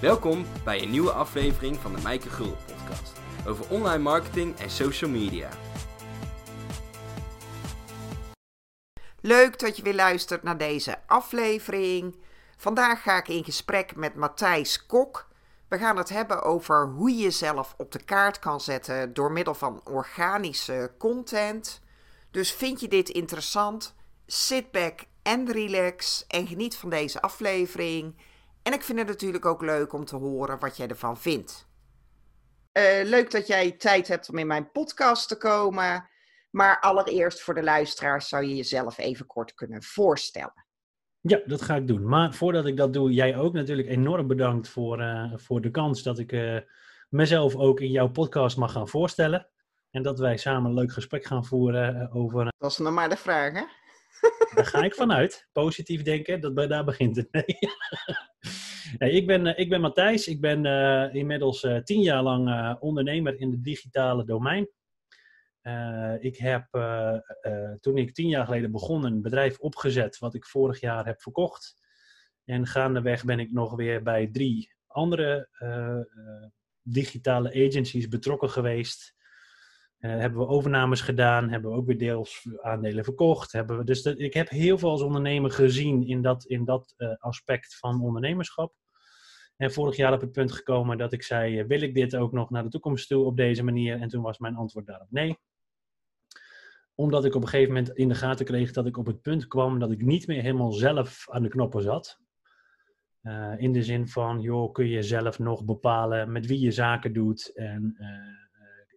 Welkom bij een nieuwe aflevering van de Mijke Gul podcast over online marketing en social media. Leuk dat je weer luistert naar deze aflevering. Vandaag ga ik in gesprek met Matthijs Kok. We gaan het hebben over hoe je jezelf op de kaart kan zetten door middel van organische content. Dus vind je dit interessant? Sit back en relax en geniet van deze aflevering. En ik vind het natuurlijk ook leuk om te horen wat jij ervan vindt. Eh, leuk dat jij tijd hebt om in mijn podcast te komen. Maar allereerst voor de luisteraars zou je jezelf even kort kunnen voorstellen. Ja, dat ga ik doen. Maar voordat ik dat doe, jij ook natuurlijk enorm bedankt voor, uh, voor de kans dat ik uh, mezelf ook in jouw podcast mag gaan voorstellen. En dat wij samen een leuk gesprek gaan voeren over. Dat is nog maar de vraag, hè? Daar ga ik vanuit. Positief denken, dat, daar begint het ik, ben, ik ben Matthijs. Ik ben uh, inmiddels uh, tien jaar lang ondernemer in het digitale domein. ik heb toen ik tien jaar geleden begon een bedrijf opgezet wat ik vorig jaar heb verkocht. En gaandeweg ben ik nog weer bij drie andere digitale agencies betrokken geweest. Uh, hebben we overnames gedaan, hebben we ook weer deels aandelen verkocht. Hebben we, dus ik heb heel veel als ondernemer gezien in dat, in dat uh, aspect van ondernemerschap. En vorig jaar op het punt gekomen dat ik zei: uh, wil ik dit ook nog naar de toekomst toe op deze manier? En toen was mijn antwoord daarop nee. Omdat ik op een gegeven moment in de gaten kreeg dat ik op het punt kwam dat ik niet meer helemaal zelf aan de knoppen zat. in de zin van, joh, kun je zelf nog bepalen met wie je zaken doet en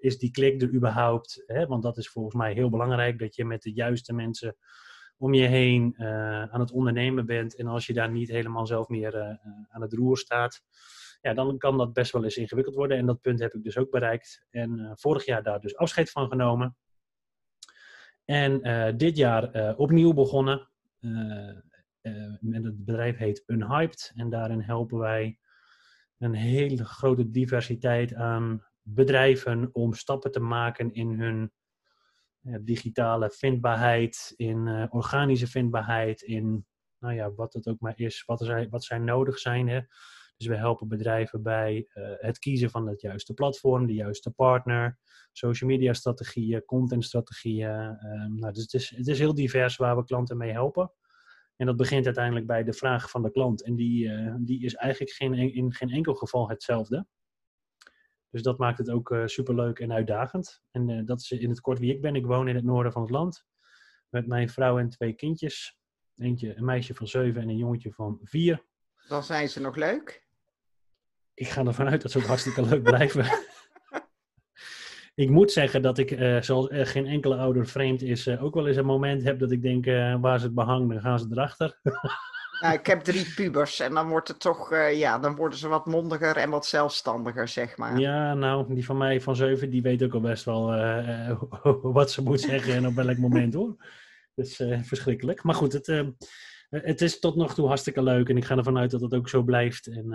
is die klik er überhaupt? Hè? Want dat is volgens mij heel belangrijk, dat je met de juiste mensen om je heen uh, aan het ondernemen bent. En als je daar niet helemaal zelf meer uh, aan het roer staat, ja, dan kan dat best wel eens ingewikkeld worden. En dat punt heb ik dus ook bereikt. En vorig jaar daar dus afscheid van genomen. En dit jaar opnieuw begonnen. het bedrijf heet Unhyped. En daarin helpen wij een hele grote diversiteit aan bedrijven om stappen te maken in hun ja, digitale vindbaarheid, in uh, organische vindbaarheid, in nou ja, wat het ook maar is, wat, er, wat zij nodig zijn. Hè. Dus we helpen bedrijven bij uh, het kiezen van het juiste platform, de juiste partner, social media strategieën, content strategieën. Um, nou, dus het is, het is heel divers waar we klanten mee helpen. En dat begint uiteindelijk bij de vraag van de klant. En die, die is eigenlijk geen, in geen enkel geval hetzelfde. Dus dat maakt het ook uh, superleuk en uitdagend. En uh, dat is in het kort wie ik ben. Ik woon in het noorden van het land. Met mijn vrouw en twee kindjes. Eentje, een meisje van zeven en een jongetje van vier. Dan zijn ze nog leuk. Ik ga ervan uit dat ze ook hartstikke leuk blijven. ik moet zeggen dat ik, uh, zoals geen enkele ouder vreemd is, ook wel eens een moment heb dat ik denk, waar ze het behang, dan gaan ze erachter. Ik heb drie pubers en dan wordt het toch, uh, ja, dan worden ze wat mondiger en wat zelfstandiger, zeg maar. Ja, nou, die van mij van zeven, die weet ook al best wel uh, wat ze moet zeggen en op welk moment hoor. Dus uh, verschrikkelijk. Maar goed, het, het is tot nog toe hartstikke leuk en ik ga ervan uit dat het ook zo blijft. En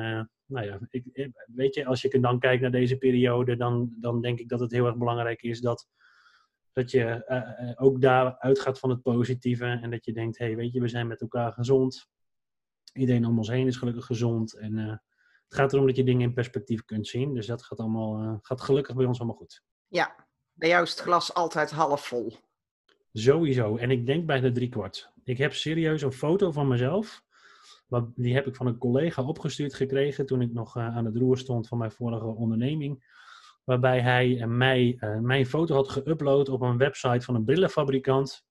nou ja, ik, weet je, als je dan kijkt naar deze periode, dan, dan denk ik dat het heel erg belangrijk is dat dat je ook daar uitgaat van het positieve en dat je denkt, hé, hey, weet je, we zijn met elkaar gezond. Iedereen om ons heen is gelukkig gezond. En uh, het gaat erom dat je dingen in perspectief kunt zien. Dus dat gaat, allemaal, uh, gaat gelukkig bij ons allemaal goed. Ja, bij jou is het glas altijd half vol. Sowieso. En ik denk bijna drie kwart. Ik heb serieus een foto van mezelf. Die heb ik van een collega opgestuurd gekregen toen ik nog uh, aan het roer stond van mijn vorige onderneming. Waarbij hij mij mijn foto had geüpload op een website van een brillenfabrikant.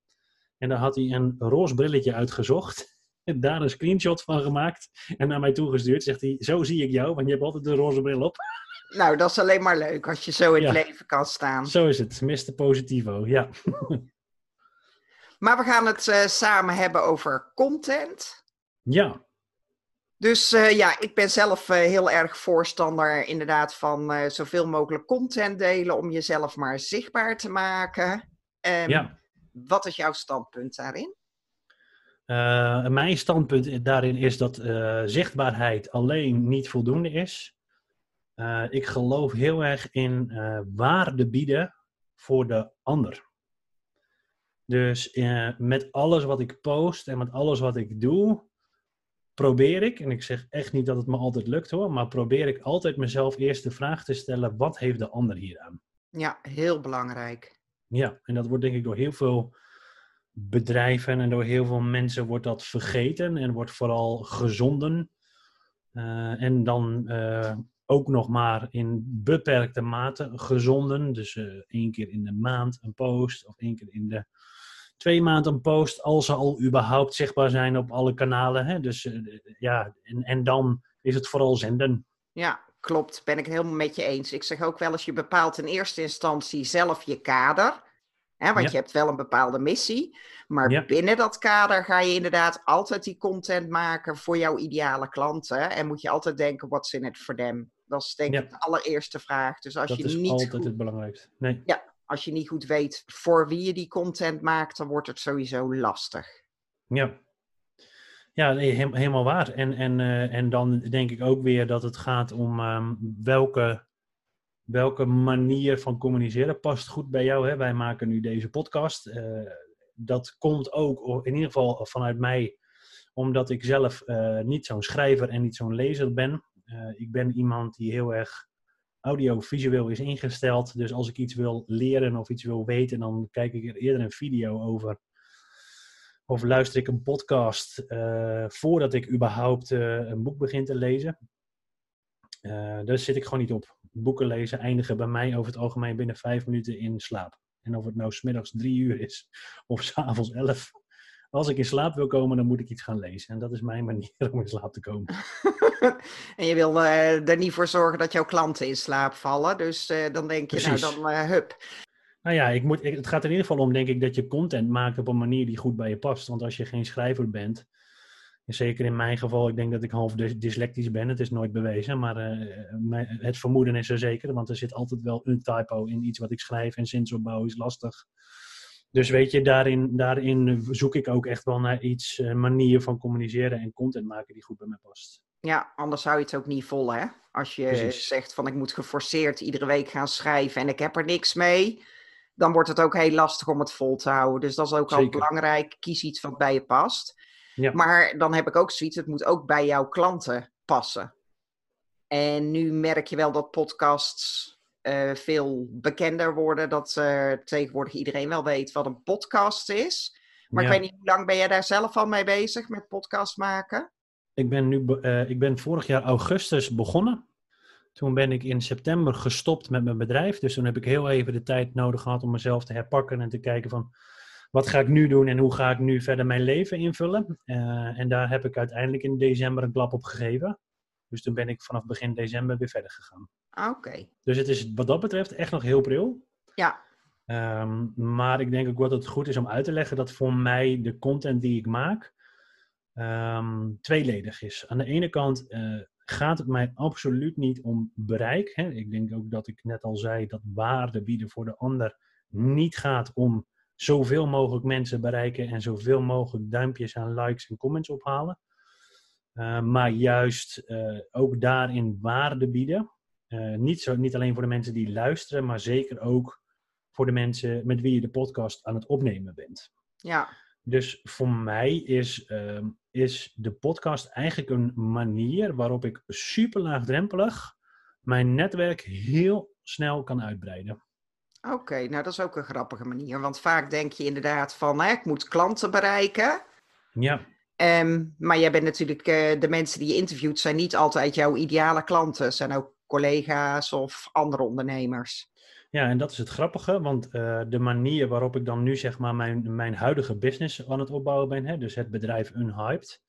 En daar had hij een roze brilletje uitgezocht. daar een screenshot van gemaakt en naar mij toegestuurd. Zegt hij, zo zie ik jou, want je hebt altijd een roze bril op. Nou, dat is alleen maar leuk als je zo in ja. het leven kan staan. Zo is het, Mr. Positivo, ja. maar we gaan het uh, samen hebben over content. Ja. Dus uh, ja, ik ben zelf uh, heel erg voorstander inderdaad van zoveel mogelijk content delen om jezelf maar zichtbaar te maken. Um, ja. Wat is jouw standpunt daarin? Uh, mijn standpunt daarin is dat uh, zichtbaarheid alleen niet voldoende is. Uh, ik geloof heel erg in waarde bieden voor de ander. Dus met alles wat ik post en met alles wat ik doe, probeer ik, en ik zeg echt niet dat het me altijd lukt hoor, maar probeer ik altijd mezelf eerst de vraag te stellen: wat heeft de ander hier aan? Ja, heel belangrijk. Ja, en dat wordt denk ik door heel veel bedrijven en door heel veel mensen wordt dat vergeten en wordt vooral gezonden. Uh, en dan uh, ook nog maar in beperkte mate gezonden. Dus uh, één keer in de maand een post of één keer in de twee maanden een post. Als ze al überhaupt zichtbaar zijn op alle kanalen. Hè? Dus ja, en, en dan is het vooral zenden. Ja, klopt. Ben ik het helemaal met je eens. Ik zeg ook wel eens, je bepaalt in eerste instantie zelf je kader. Hè, want je hebt wel een bepaalde missie. Maar binnen dat kader ga je inderdaad altijd die content maken voor jouw ideale klanten. En moet je altijd denken, what's in it for them? Dat is denk ik de allereerste vraag. Dus als dat je is niet altijd goed, het belangrijkste. Nee. Ja, als je niet goed weet voor wie je die content maakt, dan wordt het sowieso lastig. Ja, ja helemaal waar. En, en, uh, en dan denk ik ook weer dat het gaat om um, welke welke manier van communiceren past goed bij jou? Hè? Wij maken nu deze podcast. Uh, dat komt ook in ieder geval vanuit mij, omdat ik zelf uh, niet zo'n schrijver en niet zo'n lezer ben. Uh, ik ben iemand die heel erg audiovisueel is ingesteld. Dus als ik iets wil leren of iets wil weten, dan kijk ik er eerder een video over. Of luister ik een podcast voordat ik überhaupt een boek begin te lezen. Daar zit ik gewoon niet op boeken lezen eindigen bij mij over het algemeen binnen vijf minuten in slaap. En of het nou smiddags drie uur is of s'avonds elf. Als ik in slaap wil komen, dan moet ik iets gaan lezen. En dat is mijn manier om in slaap te komen. en je wil uh, er niet voor zorgen dat jouw klanten in slaap vallen. Dus uh, dan denk je, Precies. nou dan hup. Nou ja, ik moet, ik, het gaat in ieder geval om, denk ik, dat je content maakt op een manier die goed bij je past. Want als je geen schrijver bent, Zeker in mijn geval, ik denk dat ik half dyslectisch ben. Het is nooit bewezen, maar uh, het vermoeden is er zeker. Want er zit altijd wel een typo in iets wat ik schrijf en zinsopbouw is lastig. Dus weet je, daarin, daarin zoek ik ook echt wel naar iets, een manier van communiceren en content maken die goed bij mij past. Ja, anders zou je het ook niet vol, hè? Als je Precies. zegt van ik moet geforceerd iedere week gaan schrijven en ik heb er niks mee, dan wordt het ook heel lastig om het vol te houden. Dus dat is ook al belangrijk. Kies iets wat bij je past. Ja. Maar dan heb ik ook zoiets, het moet ook bij jouw klanten passen. En nu merk je wel dat podcasts uh, veel bekender worden. Dat uh, tegenwoordig iedereen wel weet wat een podcast is. Maar ja. ik weet niet, hoe lang ben jij daar zelf al mee bezig met podcast maken? Ik ben, nu, uh, ik ben vorig jaar augustus begonnen. Toen ben ik in september gestopt met mijn bedrijf. Dus toen heb ik heel even de tijd nodig gehad om mezelf te herpakken en te kijken van wat ga ik nu doen en hoe ga ik nu verder mijn leven invullen. Uh, en daar heb ik uiteindelijk in december een klap op gegeven. Dus toen ben ik vanaf begin december weer verder gegaan. Oké. Dus het is wat dat betreft echt nog heel pril. Ja. Um, maar ik denk ook wat het goed is om uit te leggen dat voor mij de content die ik maak um, tweeledig is. Aan de ene kant uh, gaat het mij absoluut niet om bereik. Hè. Ik denk ook dat ik net al zei dat waarde bieden voor de ander niet gaat om zoveel mogelijk mensen bereiken en zoveel mogelijk duimpjes en likes en comments ophalen. Uh, maar juist uh, ook daarin waarde bieden. Uh, niet, zo, niet alleen voor de mensen die luisteren, maar zeker ook voor de mensen met wie je de podcast aan het opnemen bent. Ja. Dus voor mij is, ehm, is de podcast eigenlijk een manier waarop ik super laagdrempelig mijn netwerk heel snel kan uitbreiden. Oké, nou dat is ook een grappige manier. Want vaak denk je inderdaad van, hè, ik moet klanten bereiken. Ja. Um, maar jij bent natuurlijk, uh, de mensen die je interviewt zijn niet altijd jouw ideale klanten. Zijn ook collega's of andere ondernemers. Ja, en dat is het grappige, want uh, de manier waarop ik dan nu zeg maar mijn, mijn huidige business aan het opbouwen ben, hè, dus het bedrijf Unhyped,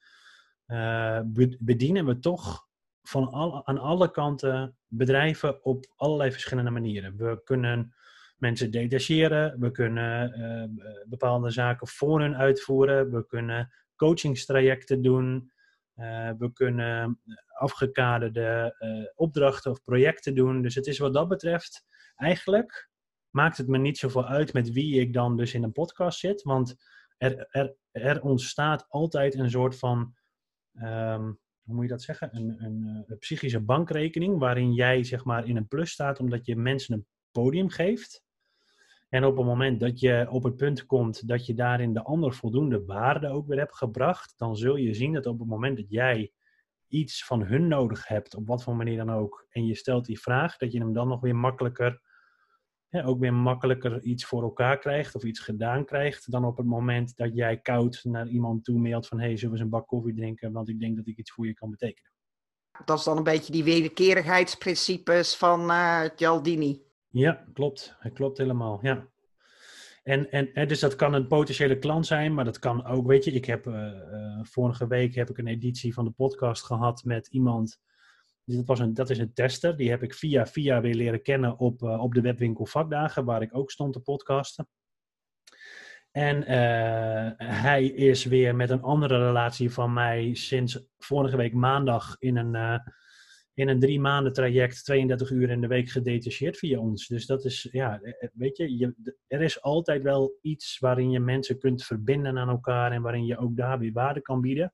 uh, bedienen we toch van al, aan alle kanten bedrijven op allerlei verschillende manieren. We kunnen mensen detacheren, we kunnen uh, bepaalde zaken voor hun uitvoeren, we kunnen coachingstrajecten doen, uh, we kunnen afgekaderde opdrachten of projecten doen. Dus het is wat dat betreft eigenlijk maakt het me niet zoveel uit met wie ik dan dus in een podcast zit, want er, er, er ontstaat altijd een soort van um, hoe moet je dat zeggen? Een, een, een, psychische bankrekening waarin jij zeg maar in een plus staat omdat je mensen een podium geeft. En op het moment dat je op het punt komt dat je daarin de ander voldoende waarde ook weer hebt gebracht, dan zul je zien dat op het moment dat jij iets van hun nodig hebt, op wat voor manier dan ook, en je stelt die vraag, dat je hem dan nog weer makkelijker, ook weer makkelijker iets voor elkaar krijgt of iets gedaan krijgt, dan op het moment dat jij koud naar iemand toe mailt van, hey, zullen we eens een bak koffie drinken, want ik denk dat ik iets voor je kan betekenen. Dat is dan een beetje die wederkerigheidsprincipes van uh, Gialdini. Ja, klopt. Het klopt helemaal, ja. En, en, dus dat kan een potentiële klant zijn, maar dat kan ook, weet je, ik heb uh, uh, vorige week heb ik een editie van de podcast gehad met iemand, dat, was een, dat is een tester, die heb ik via via weer leren kennen op, uh, op de webwinkel vakdagen, waar ik ook stond te podcasten. En hij is weer met een andere relatie van mij sinds vorige week maandag in een in een drie maanden traject 32 uur in de week gedetacheerd via ons. Dus dat is, ja, eh, eh, weet je, er is altijd wel iets waarin je mensen kunt verbinden aan elkaar en waarin je ook daar weer waarde kan bieden.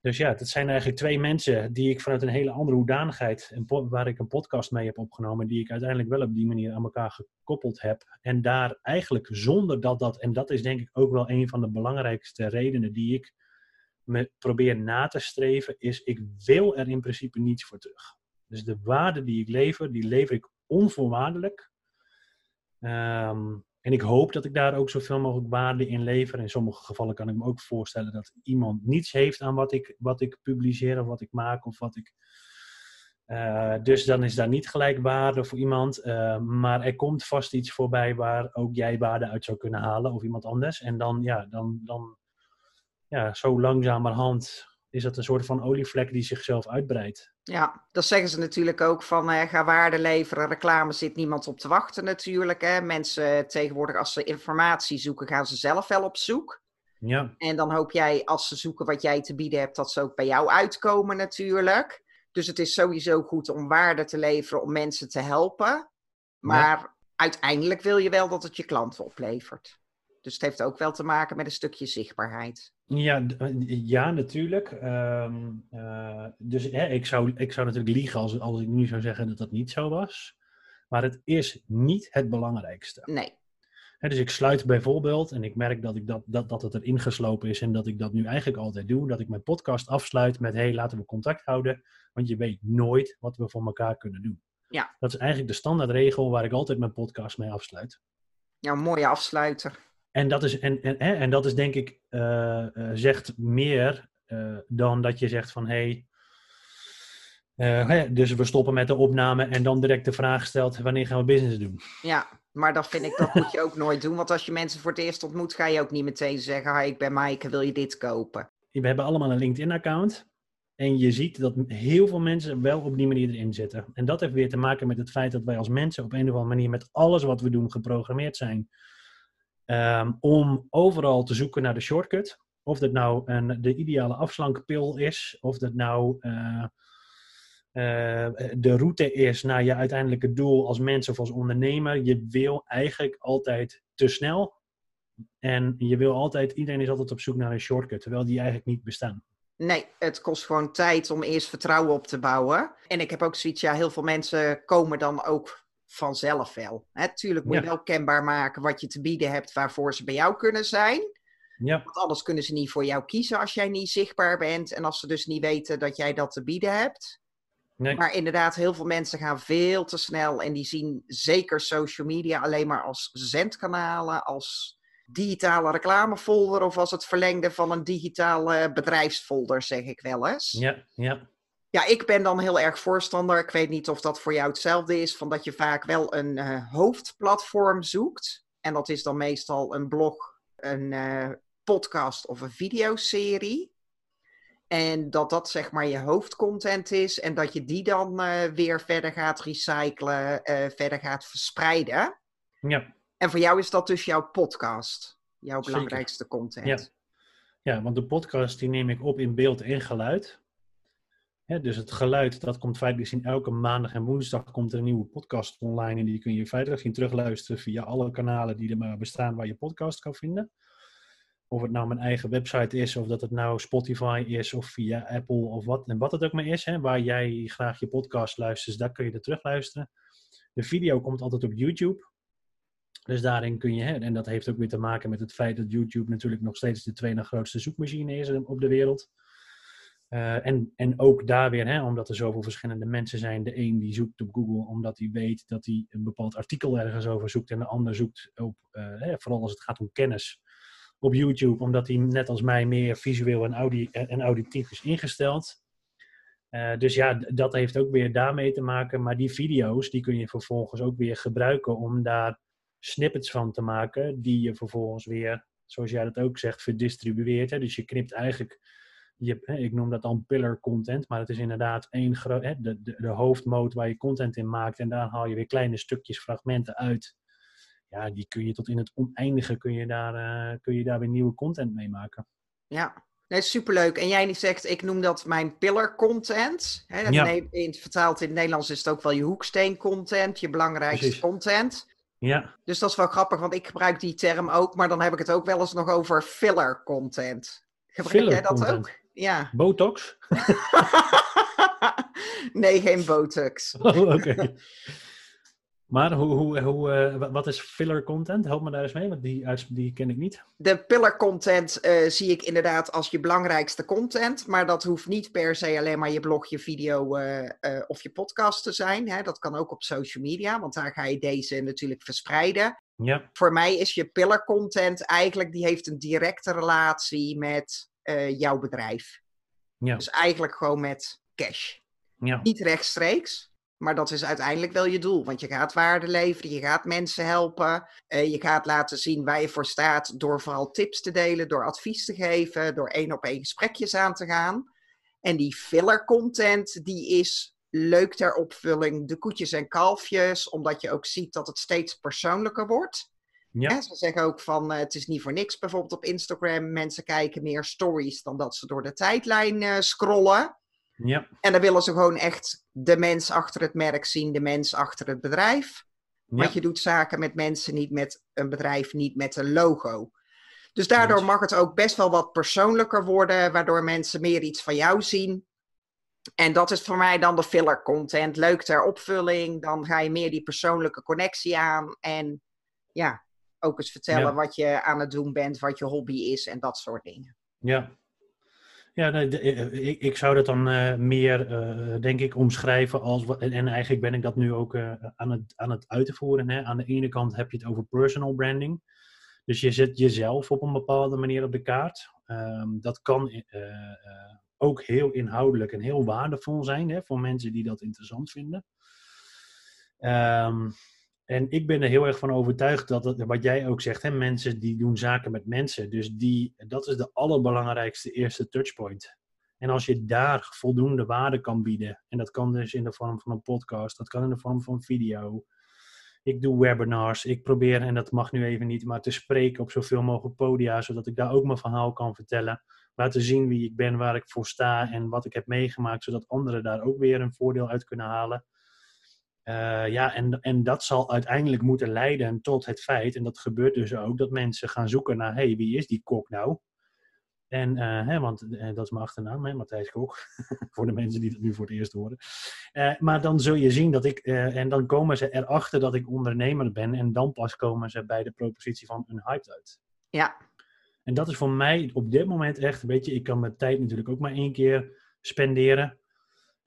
Dus ja, dat zijn eigenlijk twee mensen die ik vanuit een hele andere hoedanigheid, waar ik een podcast mee heb opgenomen, die ik uiteindelijk wel op die manier aan elkaar gekoppeld heb. En daar eigenlijk zonder dat dat, en dat is denk ik ook wel een van de belangrijkste redenen die ik me probeer na te streven, is ik wil er in principe niets voor terug. Dus de waarde die ik lever, die lever ik onvoorwaardelijk. Ehm, en ik hoop dat ik daar ook zoveel mogelijk waarde in lever. In sommige gevallen kan ik me ook voorstellen dat iemand niets heeft aan wat ik, wat ik publiceer of wat ik maak of wat ik. Uh, dus dan is daar niet gelijk waarde voor iemand. Uh, maar er komt vast iets voorbij waar ook jij waarde uit zou kunnen halen of iemand anders. En dan, ja, dan, dan ja, zo langzamerhand is dat een soort van olievlek die zichzelf uitbreidt. Ja, dat zeggen ze natuurlijk ook van uh, ga waarde leveren. Reclame zit niemand op te wachten natuurlijk. Hè. Mensen tegenwoordig als ze informatie zoeken, gaan ze zelf wel op zoek. Ja. En dan hoop jij als ze zoeken wat jij te bieden hebt, dat ze ook bij jou uitkomen natuurlijk. Dus het is sowieso goed om waarde te leveren om mensen te helpen. Maar uiteindelijk wil je wel dat het je klanten oplevert. Dus het heeft ook wel te maken met een stukje zichtbaarheid. Ja, eh, ja natuurlijk. Ehm, eh, dus hè, ik, zou, ik zou natuurlijk liegen als, als ik nu zou zeggen dat dat niet zo was. Maar het is niet het belangrijkste. Nee. Hè, dus ik sluit bijvoorbeeld, en ik merk dat, ik dat, dat, dat het erin geslopen is en dat ik dat nu eigenlijk altijd doe, dat ik mijn podcast afsluit met hey, laten we contact houden, want je weet nooit wat we voor elkaar kunnen doen. Ja. Dat is eigenlijk de standaardregel waar ik altijd mijn podcast mee afsluit. Ja, mooie afsluiter. En dat is, en, en, en dat is denk ik, uh, uh, zegt meer uh, dan dat je zegt van hé, hey, dus we stoppen met de opname en dan direct de vraag stelt wanneer gaan we business doen. Ja, maar dat vind ik, dat moet je ook nooit doen. Want als je mensen voor het eerst ontmoet, ga je ook niet meteen zeggen, hi, ik ben Maaike, wil je dit kopen? We hebben allemaal een LinkedIn-account. En je ziet dat heel veel mensen wel op die manier erin zitten. En dat heeft weer te maken met het feit dat wij als mensen op een of andere manier met alles wat we doen geprogrammeerd zijn Um, om overal te zoeken naar de shortcut. Of dat nou een, de ideale afslankpil is, of dat nou uh, uh, de route is naar je uiteindelijke doel als mens of als ondernemer. Je wil eigenlijk altijd te snel. En je wil altijd, iedereen is altijd op zoek naar een shortcut, terwijl die eigenlijk niet bestaan. Nee, het kost gewoon tijd om eerst vertrouwen op te bouwen. En ik heb ook zoiets, ja, heel veel mensen komen dan ook vanzelf wel. Hè, tuurlijk moet je wel kenbaar maken wat je te bieden hebt waarvoor ze bij jou kunnen zijn. Ja. Want anders kunnen ze niet voor jou kiezen als jij niet zichtbaar bent en als ze dus niet weten dat jij dat te bieden hebt. Nee. Maar inderdaad, heel veel mensen gaan veel te snel en die zien zeker social media alleen maar als zendkanalen, als digitale reclamefolder of als het verlengde van een digitale bedrijfsfolder, zeg ik wel eens. Ja, ja. Ja, ik ben dan heel erg voorstander. Ik weet niet of dat voor jou hetzelfde is, van dat je vaak wel een uh, hoofdplatform zoekt. En dat is dan meestal een blog, een uh, podcast of een videoserie. En dat dat zeg maar je hoofdcontent is en dat je die dan uh, weer verder gaat recyclen, verder gaat verspreiden. Ja. En voor jou is dat dus jouw podcast, jouw Zeker. belangrijkste content. Ja. ja, want de podcast die neem ik op in beeld en geluid. Dus het geluid, dat komt feitelijk gezien elke maandag en woensdag komt er een nieuwe podcast online. En die kun je feitelijk zien terugluisteren via alle kanalen die er maar bestaan waar je podcast kan vinden. Of het nou mijn eigen website is, of dat het nou Spotify is, of via Apple, of wat, en wat het ook maar is. Hè, waar jij graag je podcast luistert, daar kun je er terugluisteren. De video komt altijd op YouTube. Dus daarin kun je, hè, en dat heeft ook weer te maken met het feit dat YouTube natuurlijk nog steeds de tweede grootste zoekmachine is op de wereld. Uh, en, en ook daar weer, hè, omdat er zoveel verschillende mensen zijn. De een die zoekt op Google omdat hij weet dat hij een bepaald artikel ergens over zoekt. En de ander zoekt op, uh, hè, vooral als het gaat om kennis, op YouTube. Omdat hij net als mij meer visueel en, en auditief is ingesteld. Dus ja, dat heeft ook weer daarmee te maken. Maar die video's, die kun je vervolgens ook weer gebruiken om daar snippets van te maken. Die je vervolgens weer, zoals jij dat ook zegt, verdistribueert. Hè? Dus je knipt eigenlijk je, ik noem dat dan pillar content, maar het is inderdaad één groot, de, de, de hoofdmoot waar je content in maakt en daar haal je weer kleine stukjes, fragmenten uit. Ja, die kun je tot in het oneindige, kun je daar, uh, kun je daar weer nieuwe content mee maken. Ja, nee, superleuk. En jij zegt, ik noem dat mijn pillar content. Hè, ja. in, vertaald in het Nederlands is het ook wel je hoeksteen content, je belangrijkste Precies. content. Ja. Dus dat is wel grappig, want ik gebruik die term ook, maar dan heb ik het ook wel eens nog over filler content. Gebruik filler jij dat content. ook? Ja. Botox? nee, geen botox. Oh, oké. Maar hoe, hoe, hoe, uh, wat is filler content? Help me daar eens mee, want die, die ken ik niet. De pillar content uh, zie ik inderdaad als je belangrijkste content. Maar dat hoeft niet per se alleen maar je blog, je video uh, of je podcast te zijn. Hè? Dat kan ook op social media, want daar ga je deze natuurlijk verspreiden. Ja. Voor mij is je pillar content eigenlijk, die heeft een directe relatie met uh, jouw bedrijf. Ja. Dus eigenlijk gewoon met cash. Ja. Niet rechtstreeks, maar dat is uiteindelijk wel je doel. Want je gaat waarde leveren, je gaat mensen helpen. Uh, je gaat laten zien waar je voor staat door vooral tips te delen, door advies te geven, door één op één gesprekjes aan te gaan. En die filler content, die is leuk ter opvulling, de koetjes en kalfjes, omdat je ook ziet dat het steeds persoonlijker wordt. Ja. Ze zeggen ook van uh, het is niet voor niks bijvoorbeeld op Instagram. Mensen kijken meer stories dan dat ze door de tijdlijn uh, scrollen. Ja. En dan willen ze gewoon echt de mens achter het merk zien, de mens achter het bedrijf. Ja. Want je doet zaken met mensen, niet met een bedrijf, niet met een logo. Dus daardoor mag het ook best wel wat persoonlijker worden, waardoor mensen meer iets van jou zien. En dat is voor mij dan de filler content. Leuk ter opvulling. Dan ga je meer die persoonlijke connectie aan. En ja, ook eens vertellen ja. wat je aan het doen bent, wat je hobby is en dat soort dingen. Ja, ja, nee, de, ik, ik, zou dat dan uh, meer, uh, denk ik, omschrijven als. En, en, eigenlijk ben ik dat nu ook uh, aan, het, aan het uit te voeren. Hè. Aan de ene kant heb je het over personal branding. Dus je zet jezelf op een bepaalde manier op de kaart. Um, dat kan ook heel inhoudelijk en heel waardevol zijn hè, voor mensen die dat interessant vinden. Um, en ik ben er heel erg van overtuigd dat, wat jij ook zegt, hè, mensen die doen zaken met mensen. Dus die, dat is de allerbelangrijkste eerste touchpoint. En als je daar voldoende waarde kan bieden, en dat kan dus in de vorm van een podcast, dat kan in de vorm van video. Ik doe webinars, ik probeer, en dat mag nu even niet, maar te spreken op zoveel mogelijk podia, zodat ik daar ook mijn verhaal kan vertellen. Laten zien wie ik ben, waar ik voor sta en wat ik heb meegemaakt, zodat anderen daar ook weer een voordeel uit kunnen halen. Uh, ja, en, en dat zal uiteindelijk moeten leiden tot het feit, en dat gebeurt dus ook, dat mensen gaan zoeken naar, hey, wie is die kok nou? En, uh, hè, want uh, dat is mijn achternaam, hè, Matthijs Kok, voor de mensen die dat nu voor het eerst horen. maar dan zul je zien dat ik, en dan komen ze erachter dat ik ondernemer ben, en dan pas komen ze bij de propositie van een hype uit. Ja. En dat is voor mij op dit moment echt, weet je, ik kan mijn tijd natuurlijk ook maar één keer spenderen.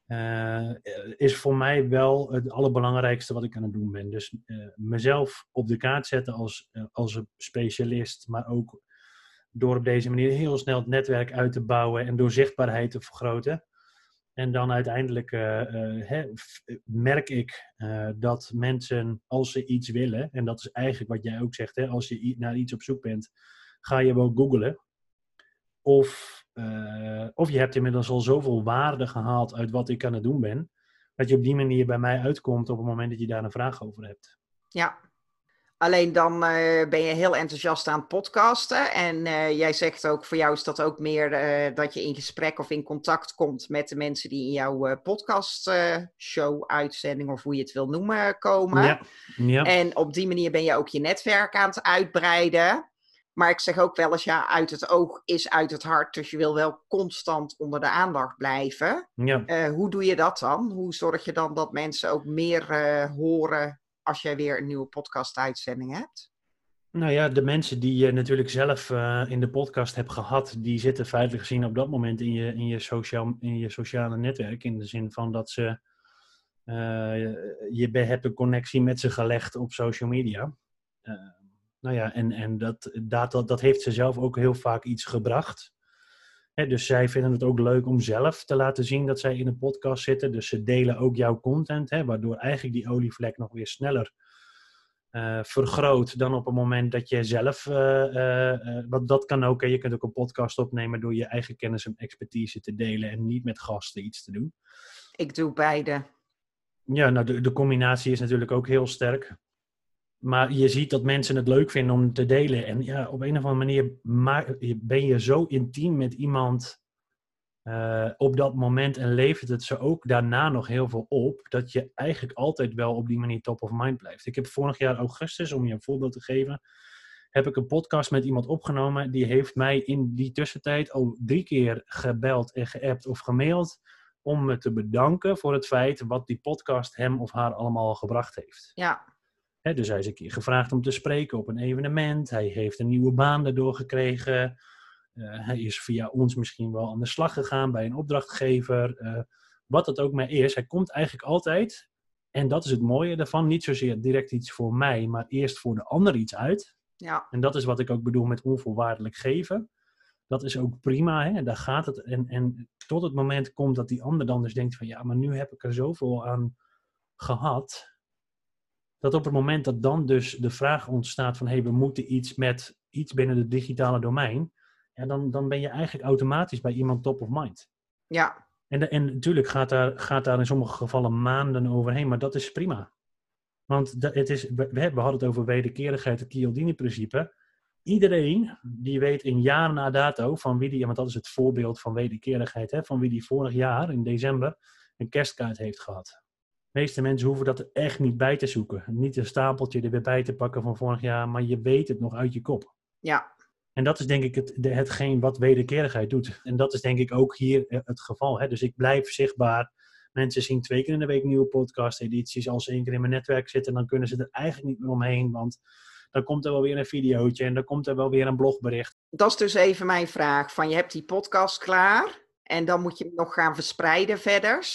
Uh, is voor mij wel het allerbelangrijkste wat ik aan het doen ben. Dus uh, mezelf op de kaart zetten als, uh, als een specialist, maar ook door op deze manier heel snel het netwerk uit te bouwen en door zichtbaarheid te vergroten. En dan uiteindelijk merk ik dat mensen, als ze iets willen, en dat is eigenlijk wat jij ook zegt, hè, als je naar iets op zoek bent, ga je wel googlen. Of uh, of je hebt inmiddels al zoveel waarde gehaald uit wat ik aan het doen ben, dat je op die manier bij mij uitkomt op het moment dat je daar een vraag over hebt. Ja, alleen dan uh, ben je heel enthousiast aan het podcasten. En uh, jij zegt ook, voor jou is dat ook meer dat je in gesprek of in contact komt met de mensen die in jouw podcast show, uitzending of hoe je het wil noemen, komen. Ja. ja. En op die manier ben je ook je netwerk aan het uitbreiden. Maar ik zeg ook wel eens, ja, uit het oog is uit het hart. Dus je wil wel constant onder de aandacht blijven. Ja. Uh, hoe doe je dat dan? Hoe zorg je dan dat mensen ook meer uh, horen als jij weer een nieuwe podcast-uitzending hebt? Nou ja, de mensen die je natuurlijk zelf uh, in de podcast hebt gehad, die zitten feitelijk gezien op dat moment in je, in je, sociaal, in je sociale netwerk. In de zin van dat ze, uh, je hebt een connectie met ze gelegd op social media. Nou ja, en, en dat, dat, dat, dat heeft ze zelf ook heel vaak iets gebracht. Dus zij vinden het ook leuk om zelf te laten zien dat zij in een podcast zitten. Dus ze delen ook jouw content, waardoor eigenlijk die olievlek nog weer sneller uh, vergroot dan op het moment dat je zelf, uh, wat dat kan ook, hè. je kunt ook een podcast opnemen door je eigen kennis en expertise te delen en niet met gasten iets te doen. Ik doe beide. Ja, nou de, de combinatie is natuurlijk ook heel sterk. Maar je ziet dat mensen het leuk vinden om te delen. En ja, op een of andere manier ben je zo intiem met iemand uh, op dat moment en levert het ze ook daarna nog heel veel op, dat je eigenlijk altijd wel op die manier top of mind blijft. Ik heb vorig jaar augustus, om je een voorbeeld te geven, heb ik een podcast met iemand opgenomen. Die heeft mij in die tussentijd al drie keer gebeld en geappt of gemaild om me te bedanken voor het feit wat die podcast hem of haar allemaal gebracht heeft. Ja. Dus hij is een keer gevraagd om te spreken op een evenement. Hij heeft een nieuwe baan daardoor gekregen. Uh, hij is via ons misschien wel aan de slag gegaan bij een opdrachtgever. Uh, wat het ook maar is. Hij komt eigenlijk altijd, en dat is het mooie daarvan, niet zozeer direct iets voor mij, maar eerst voor de ander iets uit. Ja. En dat is wat ik ook bedoel met onvoorwaardelijk geven. Dat is ook prima, hè? daar gaat het. En, en tot het moment komt dat die ander dan dus denkt van ja, maar nu heb ik er zoveel aan gehad. Dat op het moment dat dan dus de vraag ontstaat van hé, hey, we moeten iets met iets binnen het digitale domein ja, dan, dan ben je eigenlijk automatisch bij iemand top of mind. Ja. En, en natuurlijk gaat daar, gaat daar in sommige gevallen maanden overheen, maar dat is prima. Want dat, het is, we, we hadden het over wederkerigheid, het Chialdini-principe. Iedereen die weet in jaar na dato van wie die, want dat is het voorbeeld van wederkerigheid, hè, van wie die vorig jaar in december een kerstkaart heeft gehad. Meeste mensen hoeven dat er echt niet bij te zoeken. Niet een stapeltje er weer bij te pakken van vorig jaar, maar je weet het nog uit je kop. Ja, en dat is denk ik het, de, hetgeen wat wederkerigheid doet. En dat is denk ik ook hier eh, het geval. Hè? Dus ik blijf zichtbaar. Mensen zien twee keer in de week nieuwe podcast-edities. Als ze één keer in mijn netwerk zitten, dan kunnen ze er eigenlijk niet meer omheen. Want dan komt er wel weer een videootje en dan komt er wel weer een blogbericht. Dat is dus even mijn vraag. Van je hebt die podcast klaar en dan moet je hem nog gaan verspreiden verder.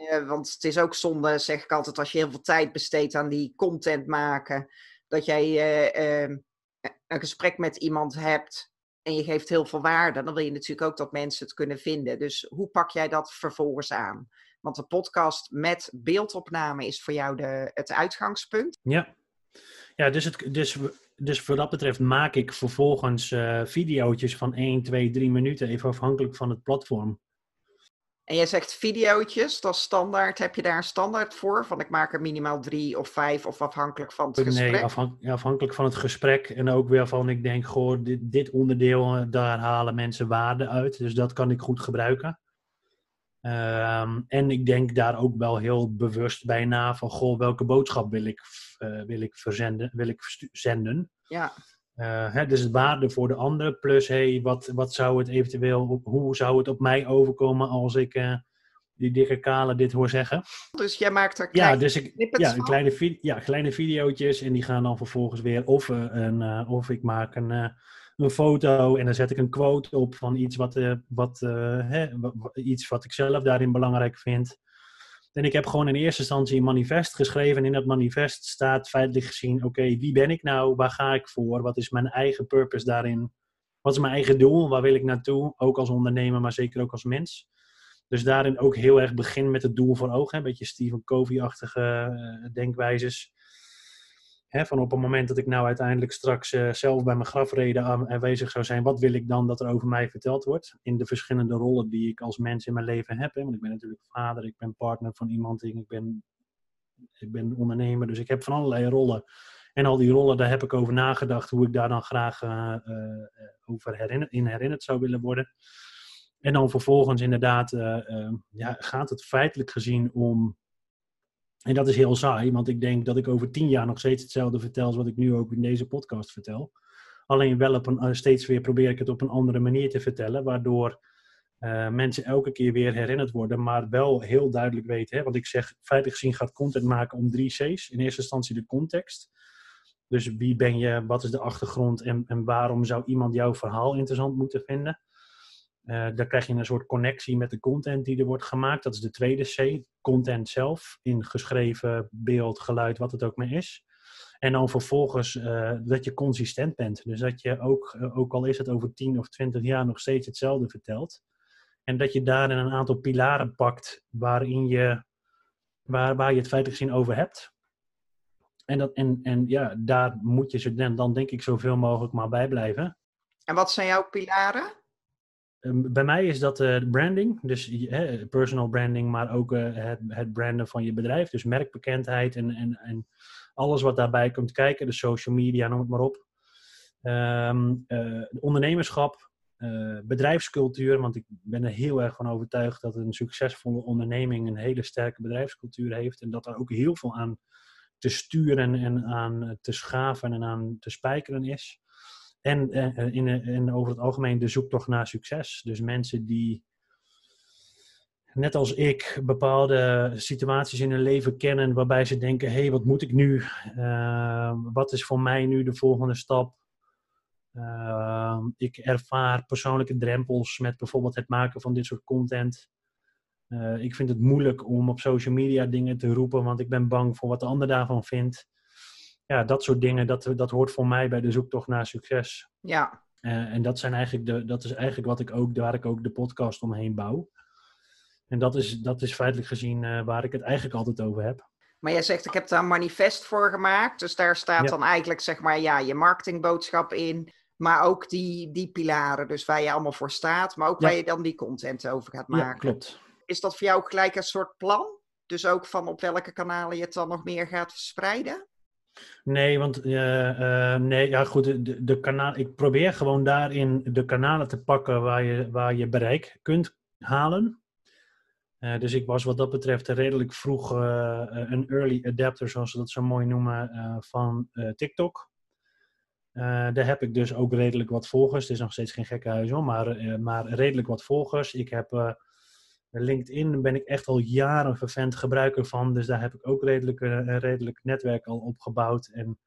Uh, want het is ook zonde, zeg ik altijd, als je heel veel tijd besteedt aan die content maken. Dat jij uh, uh, een gesprek met iemand hebt en je geeft heel veel waarde, dan wil je natuurlijk ook dat mensen het kunnen vinden. Dus hoe pak jij dat vervolgens aan? Want de podcast met beeldopname is voor jou de, het uitgangspunt. Ja, ja dus, het, dus, dus voor dat betreft maak ik vervolgens uh, video's van 1, 2, 3 minuten, even afhankelijk van het platform. En jij zegt videootjes, dat is standaard. Heb je daar een standaard voor? Van ik maak er minimaal drie of vijf of afhankelijk van het gesprek? Nee, afhankelijk van het gesprek. En ook weer van ik denk, goh, dit, dit onderdeel, eh, daar halen mensen waarde uit. Dus dat kan ik goed gebruiken. Um, en ik denk daar ook wel heel bewust bij na van, goh, welke boodschap wil ik, uh, wil ik verzenden, wil ik zenden? Ja. Uh, hè, dus het waarde voor de ander, plus hey, wat, wat zou het eventueel, hoe zou het op mij overkomen als ik uh, die dikke kale dit hoor zeggen. Dus jij maakt er kleine ja, dus ik, ja, kleine, ja, kleine videootjes en die gaan dan vervolgens weer of, uh, een, of ik maak een, een foto en dan zet ik een quote op van iets wat, wat, hè, iets wat ik zelf daarin belangrijk vind. En ik heb gewoon in eerste instantie een manifest geschreven. En in dat manifest staat feitelijk gezien: oké, wie ben ik nou? Waar ga ik voor? Wat is mijn eigen purpose daarin? Wat is mijn eigen doel? Waar wil ik naartoe? Ook als ondernemer, maar zeker ook als mens. Dus daarin ook heel erg begin met het doel voor ogen. Een beetje Stephen Covey-achtige uh, denkwijzes van op het moment dat ik nou uiteindelijk straks uh, zelf bij mijn grafreden aanwezig zou zijn, wat wil ik dan dat er over mij verteld wordt? In de verschillende rollen die ik als mens in mijn leven heb. Want ik ben natuurlijk vader, ik ben partner van iemand, ik ben, ik ben ondernemer, dus ik heb van allerlei rollen. En al die rollen, daar heb ik over nagedacht hoe ik daar dan graag uh, uh, over herinner, in herinnerd zou willen worden. En dan vervolgens inderdaad ja, gaat het feitelijk gezien om en dat is heel saai, want ik denk dat ik over tien jaar nog steeds hetzelfde vertel als wat ik nu ook in deze podcast vertel. Alleen wel op een, eh, steeds weer probeer ik het op een andere manier te vertellen, waardoor uh, mensen elke keer weer herinnerd worden, maar wel heel duidelijk weten. Hè? Want ik zeg, feitelijk gezien gaat content maken om drie C's. In eerste instantie de context. Dus wie ben je, wat is de achtergrond en, en waarom zou iemand jouw verhaal interessant moeten vinden? Uh, dan krijg je een soort connectie met de content die er wordt gemaakt. Dat is de tweede C, content zelf, in geschreven beeld, geluid, wat het ook maar is. En dan vervolgens uh, dat je consistent bent. Dus dat je ook, uh, ook al is het over 10 of 20 jaar, nog steeds hetzelfde vertelt. En dat je daarin een aantal pilaren pakt waarin je, waar, waar je het feitelijk gezien over hebt. En, dat, en, en ja, daar moet je ze dan, dan denk ik zoveel mogelijk maar bij blijven. En wat zijn jouw pilaren? Um, bij mij is dat uh, branding, dus personal branding, maar ook uh, het, het branden van je bedrijf. Dus merkbekendheid en, en, en alles wat daarbij komt kijken, de social media, noem het maar op. Um, ondernemerschap, uh, bedrijfscultuur, want ik ben er heel erg van overtuigd dat een succesvolle onderneming een hele sterke bedrijfscultuur heeft en dat er ook heel veel aan te sturen en aan te schaven en aan te spijkeren is. En, uh, in, in, over het algemeen de zoektocht naar succes. Dus mensen die, net als ik, bepaalde situaties in hun leven kennen waarbij ze denken: hé, hey, wat moet ik nu? Uh, wat is voor mij nu de volgende stap? Uh, ik ervaar persoonlijke drempels met bijvoorbeeld het maken van dit soort content. Ik vind het moeilijk om op social media dingen te roepen, want ik ben bang voor wat de ander daarvan vindt. Ja, dat soort dingen, dat, dat hoort voor mij bij de zoektocht naar succes. Ja. Uh, en dat, zijn eigenlijk de, dat is eigenlijk wat ik ook, waar ik ook de podcast omheen bouw. En dat is, dat is feitelijk gezien waar ik het eigenlijk altijd over heb. Maar jij zegt, ik heb daar een manifest voor gemaakt. Dus daar staat ja. dan eigenlijk, zeg maar, ja, je marketingboodschap in. Maar ook die, die pilaren, dus waar je allemaal voor staat, maar ook ja. waar je dan die content over gaat maken. Ja, klopt. Is dat voor jou gelijk een soort plan? Dus ook van op welke kanalen je het dan nog meer gaat verspreiden? Nee, want uh, uh, nee, ja goed, de, de kanaal, ik probeer gewoon daarin de kanalen te pakken waar je, waar je bereik kunt halen. Uh, dus ik was wat dat betreft redelijk vroeg een early adapter, zoals ze dat zo mooi noemen, van TikTok. Daar heb ik dus ook redelijk wat volgers. Het is nog steeds geen gekke huis hoor, maar, maar redelijk wat volgers. Ik heb LinkedIn, ben ik echt al jaren vervent gebruiker van. Dus daar heb ik ook redelijk, een redelijk netwerk al opgebouwd. En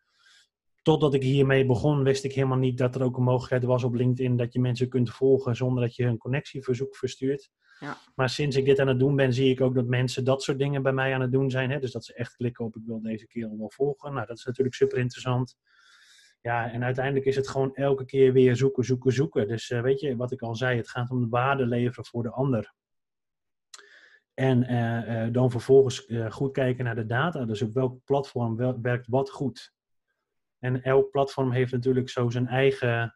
totdat ik hiermee begon, wist ik helemaal niet dat er ook een mogelijkheid was op LinkedIn dat je mensen kunt volgen zonder dat je een connectieverzoek verstuurt. Ja. Maar sinds ik dit aan het doen ben, zie ik ook dat mensen dat soort dingen bij mij aan het doen zijn. Hè? Dus dat ze echt klikken op ik wil deze kerel wel volgen. Nou, dat is natuurlijk super interessant. Ja, en uiteindelijk is het gewoon elke keer weer zoeken, zoeken, zoeken. Dus uh, weet je, wat ik al zei, het gaat om de waarde leveren voor de ander. En uh, uh, dan vervolgens goed kijken naar de data. Dus op welk platform wel, werkt wat goed. En elk platform heeft natuurlijk zo zijn eigen.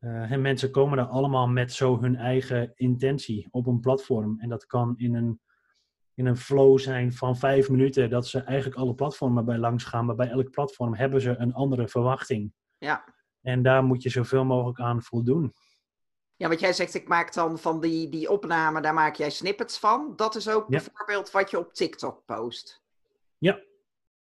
en mensen komen er allemaal met zo hun eigen intentie op een platform. En dat kan in een in een flow zijn van vijf minuten, dat ze eigenlijk alle platformen bij langs gaan, maar bij elk platform hebben ze een andere verwachting. Ja. En daar moet je zoveel mogelijk aan voldoen. Ja, wat jij zegt, ik maak dan van die, die opname, daar maak jij snippets van. Dat is ook ja. bijvoorbeeld wat je op TikTok post. Ja.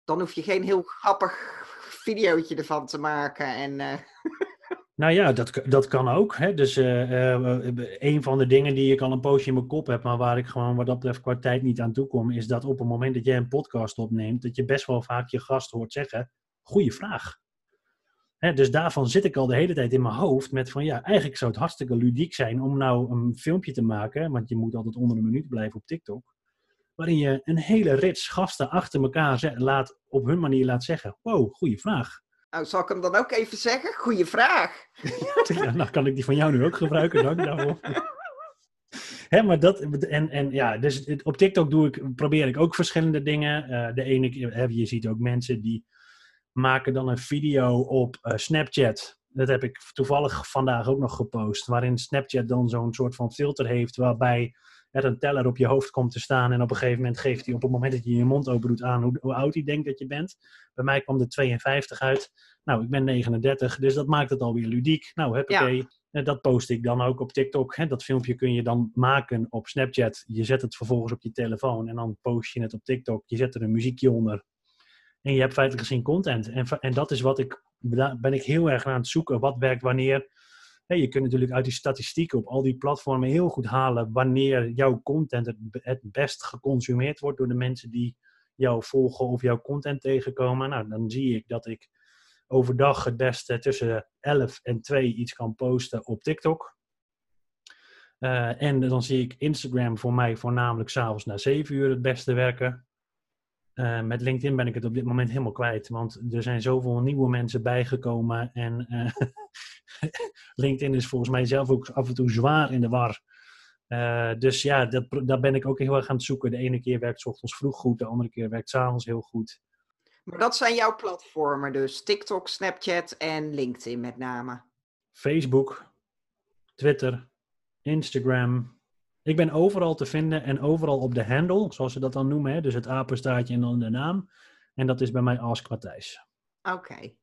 Dan hoef je geen heel grappig videootje ervan te maken. En, uh... Nou ja, dat, dat kan ook. Hè? Dus uh, uh, een van de dingen die ik al een poosje in mijn kop heb, maar waar ik gewoon wat dat betreft qua tijd niet aan toe kom, is dat op het moment dat jij een podcast opneemt, dat je best wel vaak je gast hoort zeggen, goede vraag. Dus daarvan zit ik al de hele tijd in mijn hoofd met van ja, eigenlijk zou het hartstikke ludiek zijn om nou een filmpje te maken, want je moet altijd onder een minuut blijven op TikTok, waarin je een hele rits gasten achter elkaar laat, op hun manier laat zeggen, wow, goede vraag. Nou, zal ik hem dan ook even zeggen? Goeie vraag. ja, nou kan ik die van jou nu ook gebruiken, dank daarvoor. Hè, maar dat, en, en ja, dus op TikTok doe ik, probeer ik ook verschillende dingen. Uh, de ene, je ziet ook mensen die maken dan een video op uh, Snapchat. Dat heb ik toevallig vandaag ook nog gepost. Waarin Snapchat dan zo'n soort van filter heeft waarbij er een teller op je hoofd komt te staan. En op een gegeven moment geeft hij op het moment dat je je mond open doet aan hoe, hoe oud hij denkt dat je bent. Bij mij kwam er 52 uit. Nou, ik ben 39, dus dat maakt het alweer ludiek. Nou, huppakee. Ja. Dat post ik dan ook op TikTok. Hè. Dat filmpje kun je dan maken op Snapchat. Je zet het vervolgens op je telefoon en dan post je het op TikTok. Je zet er een muziekje onder. En je hebt feitelijk gezien content. En, en dat is wat ik, ben ik heel erg aan het zoeken. Wat werkt wanneer? je kunt natuurlijk uit die statistieken op al die platformen heel goed halen wanneer jouw content het, het best geconsumeerd wordt door de mensen die jou volgen of jouw content tegenkomen. Nou, dan zie ik dat ik overdag het beste tussen 11 en 2 iets kan posten op TikTok. Uh, en dan zie ik Instagram voor mij voornamelijk s'avonds na 7 uur het beste werken. Uh, met LinkedIn ben ik het op dit moment helemaal kwijt, want er zijn zoveel nieuwe mensen bijgekomen. En uh, LinkedIn is volgens mij zelf ook af en toe zwaar in de war. dus ja, dat, daar ben ik ook heel erg aan het zoeken. De ene keer werkt s ochtends vroeg goed, de andere keer werkt s'avonds heel goed. Maar dat zijn jouw platformen dus, TikTok, Snapchat en LinkedIn met name? Facebook, Twitter, Instagram. Ik ben overal te vinden en overal op de handle, zoals ze dat dan noemen. Hè? Dus het apenstaartje en dan de naam. En dat is bij mij Ask Matthijs. Oké.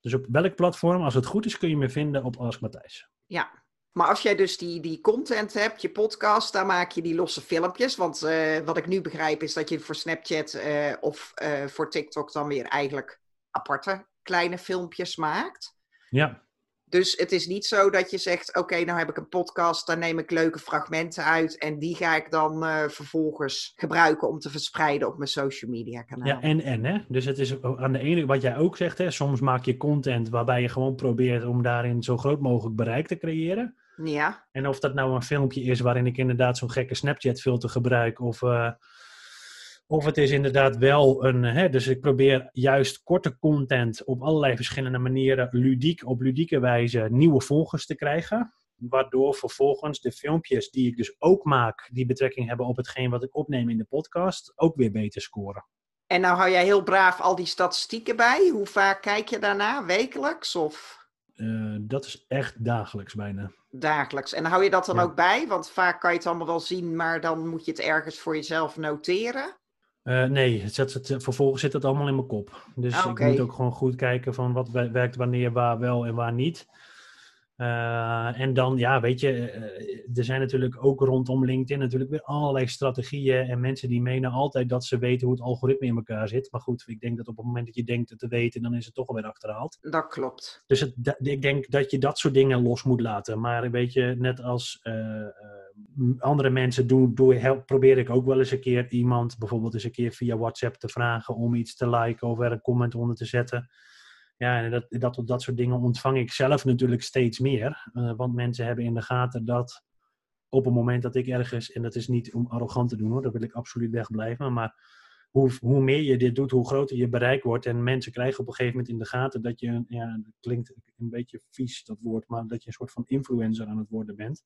Dus op welk platform, als het goed is, kun je me vinden op Ask Matthijs. Ja, maar als jij dus die, die content hebt, je podcast, daar maak je die losse filmpjes. Want uh, wat ik nu begrijp is dat je voor Snapchat uh, of uh, voor TikTok dan weer eigenlijk aparte kleine filmpjes maakt. Ja. Dus het is niet zo dat je zegt: Oké, nou heb ik een podcast, daar neem ik leuke fragmenten uit en die ga ik dan uh, vervolgens gebruiken om te verspreiden op mijn social media kanaal. Ja, en en hè. Dus het is aan de ene, wat jij ook zegt, hè, soms maak je content waarbij je gewoon probeert om daarin zo groot mogelijk bereik te creëren. Ja. En of dat nou een filmpje is waarin ik inderdaad zo'n gekke Snapchat-filter gebruik of. Uh, of het is inderdaad wel een. Hè, dus ik probeer juist korte content op allerlei verschillende manieren, ludiek, op ludieke wijze, nieuwe volgers te krijgen. Waardoor vervolgens de filmpjes die ik dus ook maak, die betrekking hebben op hetgeen wat ik opneem in de podcast, ook weer beter scoren. En nou hou jij heel braaf al die statistieken bij. Hoe vaak kijk je daarna? Wekelijks of? Uh, dat is echt dagelijks bijna. Dagelijks. En hou je dat dan ja. ook bij? Want vaak kan je het allemaal wel zien, maar dan moet je het ergens voor jezelf noteren. Uh, nee, het zet, het, vervolgens zit het allemaal in mijn kop. Dus Ah, ik moet ook gewoon goed kijken van wat werkt wanneer, waar wel en waar niet. Uh, en dan, ja, weet je, uh, er zijn natuurlijk ook rondom LinkedIn natuurlijk weer allerlei strategieën en mensen die menen altijd dat ze weten hoe het algoritme in elkaar zit. Maar goed, ik denk dat op het moment dat je denkt het te weten, dan is het toch alweer achterhaald. Dat klopt. Dus het, ik denk dat je dat soort dingen los moet laten. Maar weet je, net als uh, andere mensen doe, probeer ik ook wel eens een keer iemand, bijvoorbeeld eens een keer via WhatsApp te vragen om iets te liken of er een comment onder te zetten. Ja, en dat, dat, dat soort dingen ontvang ik zelf natuurlijk steeds meer. Uh, want mensen hebben in de gaten dat op het moment dat ik ergens, en dat is niet om arrogant te doen hoor, daar wil ik absoluut wegblijven, maar hoe, hoe meer je dit doet, hoe groter je bereik wordt. En mensen krijgen op een gegeven moment in de gaten dat je, ja, klinkt een beetje vies dat woord, maar dat je een soort van influencer aan het worden bent